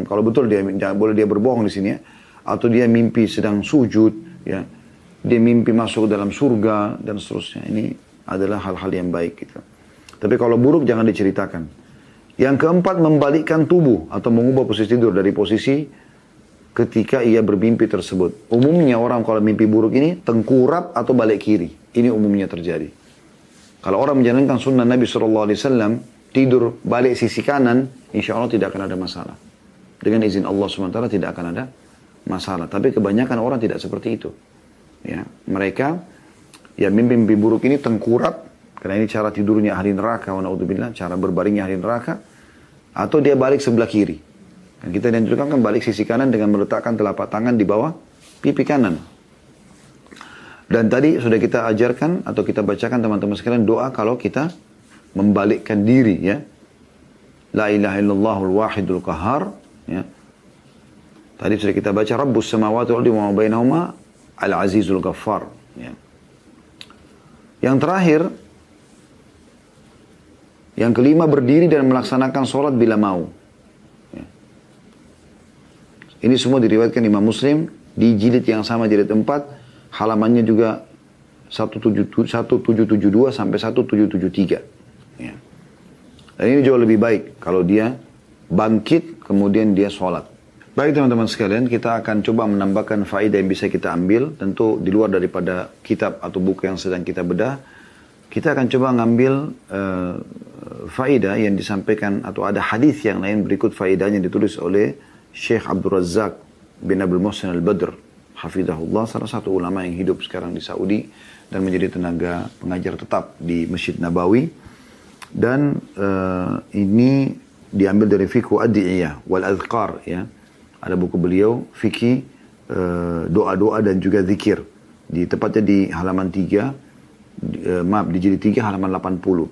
Kalau betul dia boleh dia berbohong di sini ya. Atau dia mimpi sedang sujud ya. Dia mimpi masuk dalam surga dan seterusnya. Ini adalah hal-hal yang baik gitu. Tapi kalau buruk jangan diceritakan. Yang keempat, membalikkan tubuh atau mengubah posisi tidur dari posisi ketika ia bermimpi tersebut. Umumnya orang kalau mimpi buruk ini tengkurap atau balik kiri. Ini umumnya terjadi. Kalau orang menjalankan sunnah Nabi SAW, tidur balik sisi kanan, insya Allah tidak akan ada masalah. Dengan izin Allah SWT tidak akan ada masalah. Tapi kebanyakan orang tidak seperti itu. Ya, mereka ya mimpi-mimpi buruk ini tengkurap karena ini cara tidurnya ahli neraka wa cara berbaringnya ahli neraka atau dia balik sebelah kiri. Dan kita dianjurkan kan balik sisi kanan dengan meletakkan telapak tangan di bawah pipi kanan. Dan tadi sudah kita ajarkan atau kita bacakan teman-teman sekalian doa kalau kita membalikkan diri ya. La ilaha illallahul wahidul kahar ya. Tadi sudah kita baca Rabbus samawati wal wa ma bainahuma al-azizul ghaffar ya. Yang terakhir yang kelima berdiri dan melaksanakan sholat bila mau. Ya. Ini semua diriwayatkan Imam Muslim di jilid yang sama jilid 4 halamannya juga 1772 sampai 1773. Ya. Dan ini jauh lebih baik kalau dia bangkit kemudian dia sholat. Baik teman-teman sekalian, kita akan coba menambahkan faedah yang bisa kita ambil. Tentu di luar daripada kitab atau buku yang sedang kita bedah. Kita akan coba ngambil uh, faedah yang disampaikan atau ada hadis yang lain berikut faedahnya ditulis oleh Syekh Abdul Razak bin Abdul Muhsin Al-Badr. Hafizahullah, salah satu ulama yang hidup sekarang di Saudi dan menjadi tenaga pengajar tetap di Masjid Nabawi. Dan uh, ini diambil dari fikhu adiyah wal azkar ya ada buku beliau, fikih, eh, doa-doa dan juga zikir. Di tepatnya di halaman 3, eh, maaf, di jilid 3 halaman 80.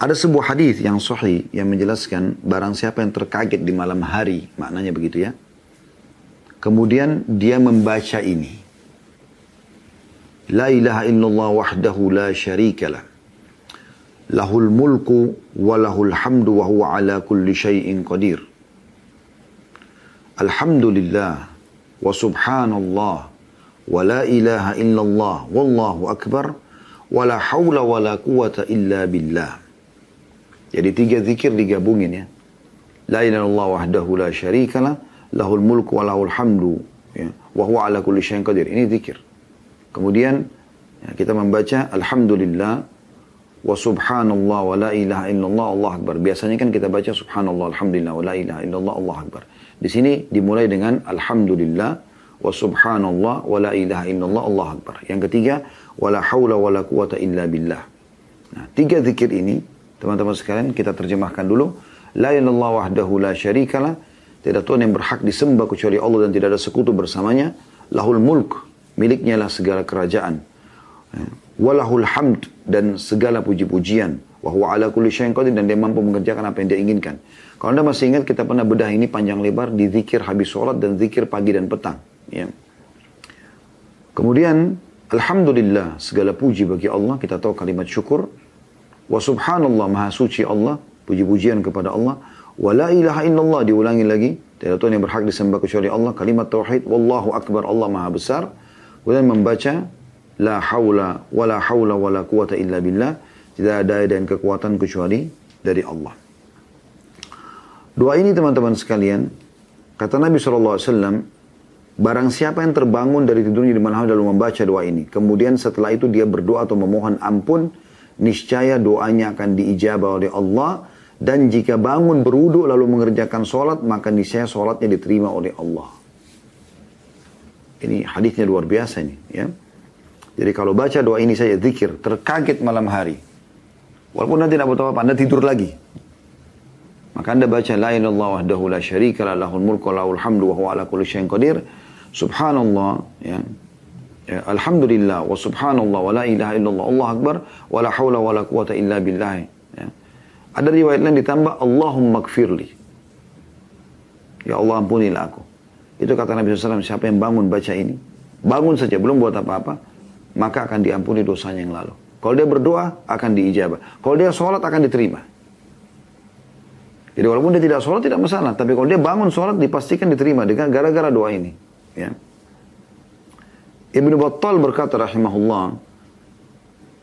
Ada sebuah hadis yang sahih yang menjelaskan barang siapa yang terkaget di malam hari, maknanya begitu ya. Kemudian dia membaca ini. La ilaha illallah wahdahu la syarikalah. Lahul mulku wa lahul hamdu wa huwa ala kulli syai'in qadir. Alhamdulillah wa subhanallah wa la ilaha illallah wallahu akbar wa la hawla wa la quwata illa billah. Jadi tiga zikir digabungin ya. La ilaha illallah wahdahu la syarikalah lahul mulku wa lahul hamdu ya. wa huwa ala kulli syai'in qadir. Ini zikir. Kemudian ya, kita membaca alhamdulillah wa subhanallah wa la ilaha illallah Allah akbar. Biasanya kan kita baca subhanallah alhamdulillah wa la ilaha illallah Allah akbar. Di sini dimulai dengan Alhamdulillah wa subhanallah wa la ilaha illallah Allah Akbar. Yang ketiga, wa la hawla wa la quwata illa billah. Nah, tiga zikir ini, teman-teman sekalian, kita terjemahkan dulu. La ilallah wahdahu la syarikalah. Tidak Tuhan yang berhak disembah kecuali Allah dan tidak ada sekutu bersamanya. Lahul mulk, miliknya lah segala kerajaan. Walahul hamd dan segala puji-pujian. Wahuwa ala kulli syai'in qadir dan dia mampu mengerjakan apa yang dia inginkan. Kalau anda masih ingat kita pernah bedah ini panjang lebar di zikir habis sholat dan zikir pagi dan petang. Ya. Kemudian Alhamdulillah segala puji bagi Allah kita tahu kalimat syukur. Wa subhanallah maha suci Allah puji-pujian kepada Allah. Wa la ilaha illallah diulangi lagi. Tidak Tuhan yang berhak disembah kecuali Allah. Kalimat tauhid. Wallahu akbar Allah maha besar. Kemudian membaca la haula wa la haula wa la quwata illa billah. Tidak ada dan kekuatan kecuali dari Allah. Doa ini teman-teman sekalian, kata Nabi SAW, barang siapa yang terbangun dari tidurnya di malam lalu membaca doa ini, kemudian setelah itu dia berdoa atau memohon ampun, niscaya doanya akan diijabah oleh Allah, dan jika bangun beruduk lalu mengerjakan sholat, maka niscaya sholatnya diterima oleh Allah. Ini hadisnya luar biasa ini. Ya. Jadi kalau baca doa ini saya zikir, terkaget malam hari. Walaupun nanti tidak tahu apa, anda tidur lagi. Maka anda baca la ilallah wahdahu la syarika la lahul mulku lahul hamdu wa huwa ala kulli syai'in qadir. Subhanallah ya. Ya. Alhamdulillah wa subhanallah wa la ilaha illallah Allah akbar wa la hawla wa la quwata illa billah. Ya. Ada riwayat lain ditambah Allahumma gfirli. Ya Allah ampunilah aku. Itu kata Nabi SAW, siapa yang bangun baca ini, bangun saja, belum buat apa-apa, maka akan diampuni dosanya yang lalu. Kalau dia berdoa, akan diijabah. Kalau dia sholat, akan diterima. Jadi walaupun dia tidak sholat tidak masalah, tapi kalau dia bangun sholat dipastikan diterima dengan gara-gara doa ini. Ya. Ibnu Battal berkata rahimahullah,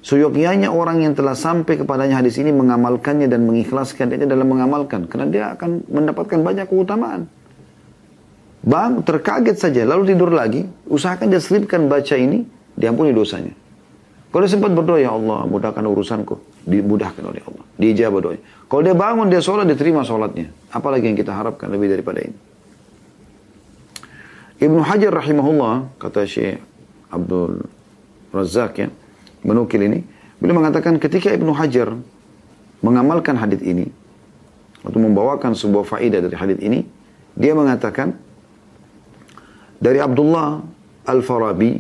Seyogianya orang yang telah sampai kepadanya hadis ini mengamalkannya dan mengikhlaskan dia dalam mengamalkan. Karena dia akan mendapatkan banyak keutamaan. Bang, terkaget saja, lalu tidur lagi. Usahakan dia selipkan baca ini, diampuni dosanya. Kalau sempat berdoa, ya Allah, mudahkan urusanku. Dimudahkan oleh Allah. Dijawab doanya. Kalau dia bangun, dia sholat, diterima sholatnya. Apalagi yang kita harapkan lebih daripada ini. Ibnu Hajar rahimahullah, kata Syekh Abdul Razak ya, menukil ini, beliau mengatakan ketika Ibnu Hajar mengamalkan hadis ini atau membawakan sebuah faedah dari hadis ini, dia mengatakan dari Abdullah Al-Farabi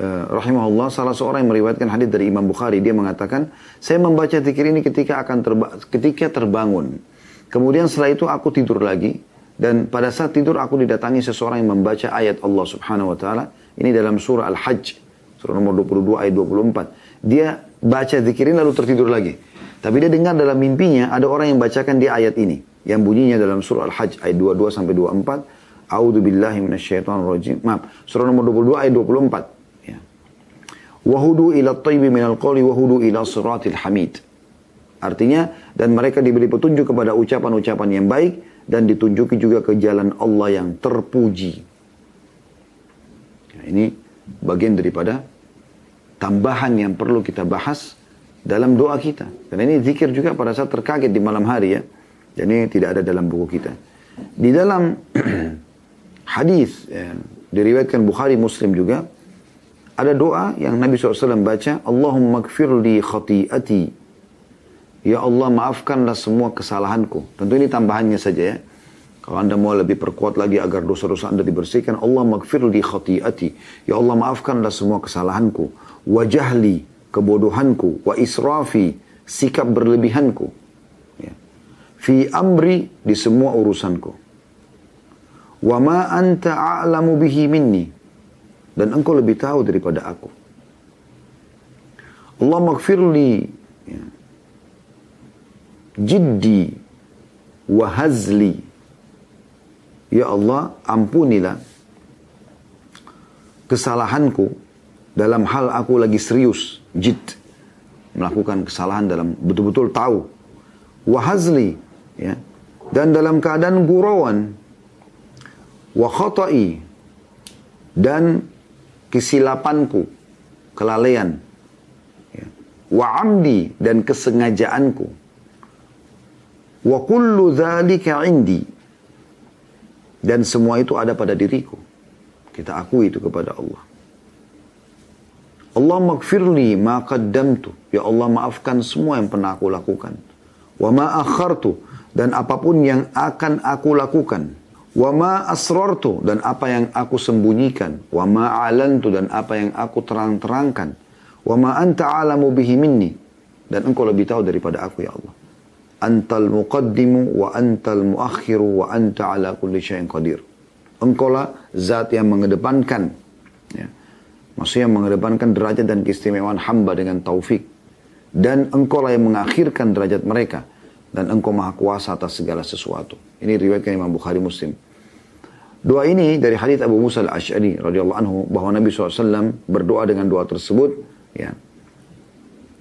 uh, rahimahullah salah seorang yang meriwayatkan hadis dari Imam Bukhari dia mengatakan saya membaca zikir ini ketika akan terba ketika terbangun. Kemudian setelah itu aku tidur lagi dan pada saat tidur aku didatangi seseorang yang membaca ayat Allah Subhanahu wa taala ini dalam surah Al-Hajj Surah nomor 22 ayat 24. Dia baca zikirin lalu tertidur lagi. Tapi dia dengar dalam mimpinya ada orang yang bacakan dia ayat ini. Yang bunyinya dalam surah Al-Hajj ayat 22 sampai 24. A'udhu billahi minasyaitonir rajim. Maaf, surah nomor 22 ayat 24. Ya. Wahudu ila tayyibi minal qawli wahudu ila suratil hamid. Artinya, dan mereka diberi petunjuk kepada ucapan-ucapan yang baik dan ditunjuki juga ke jalan Allah yang terpuji. Ya, ini bagian daripada tambahan yang perlu kita bahas dalam doa kita. Karena ini zikir juga pada saat terkaget di malam hari ya. Jadi tidak ada dalam buku kita. Di dalam hadis ya, diriwayatkan Bukhari Muslim juga ada doa yang Nabi SAW baca Allahumma gfir li khati'ati Ya Allah maafkanlah semua kesalahanku. Tentu ini tambahannya saja ya. Kalau anda mau lebih perkuat lagi agar dosa-dosa anda dibersihkan, Allah magfir li khati'ati. Ya Allah maafkanlah semua kesalahanku. Wajahli, kebodohanku. Wa israfi, sikap berlebihanku. Ya. Fi amri, di semua urusanku. Wa ma anta a'lamu bihi minni. Dan engkau lebih tahu daripada aku. Allah magfir li ya. Jiddi wa hazli. Ya Allah, ampunilah kesalahanku dalam hal aku lagi serius, jid, melakukan kesalahan dalam betul-betul tahu. Wahazli, ya, dan dalam keadaan gurauan, wa khata'i, dan kesilapanku, kelalaian, ya, wa amdi, dan kesengajaanku, wa kullu dhalika indi, dan semua itu ada pada diriku. Kita akui itu kepada Allah. Allah magfirli ma qaddamtu. Ya Allah maafkan semua yang pernah aku lakukan. Wa ma akhartu. Dan apa pun yang akan aku lakukan. Wa ma asrartu. Dan apa yang aku sembunyikan. Wa ma alantu. Dan apa yang aku terang-terangkan. Wa ma anta alamu bihi minni. Dan engkau lebih tahu daripada aku ya Allah antal muqaddimu wa antal muakhiru wa anta ala kulli syai'in qadir. Engkaulah zat yang mengedepankan ya. Maksudnya mengedepankan derajat dan keistimewaan hamba dengan taufik. Dan engkaulah yang mengakhirkan derajat mereka. Dan engkau maha kuasa atas segala sesuatu. Ini riwayatkan Imam Bukhari Muslim. Doa ini dari hadits Abu Musa al-Ash'ari radhiyallahu anhu bahwa Nabi SAW berdoa dengan doa tersebut ya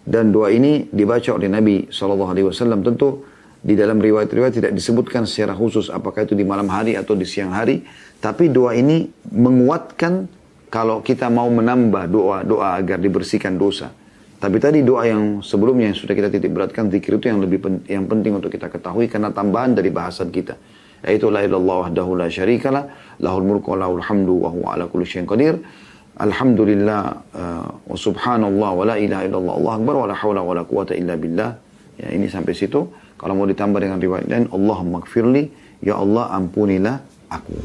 dan doa ini dibaca oleh Nabi SAW tentu di dalam riwayat-riwayat tidak disebutkan secara khusus apakah itu di malam hari atau di siang hari. Tapi doa ini menguatkan kalau kita mau menambah doa-doa agar dibersihkan dosa. Tapi tadi doa yang sebelumnya yang sudah kita titik beratkan zikir itu yang lebih pen, yang penting untuk kita ketahui karena tambahan dari bahasan kita. Yaitu la ilallah wahdahu la syarikalah, lahul mulku wa lahul hamdu wa huwa ala kulli syai'in qadir. Alhamdulillah uh, wa subhanallah wa la ilaha illallah Allah akbar wa la hawla wa la quwata illa billah. Ya ini sampai situ. Kalau mau ditambah dengan riwayat lain, Allahumma gfirli, ya Allah ampunilah aku.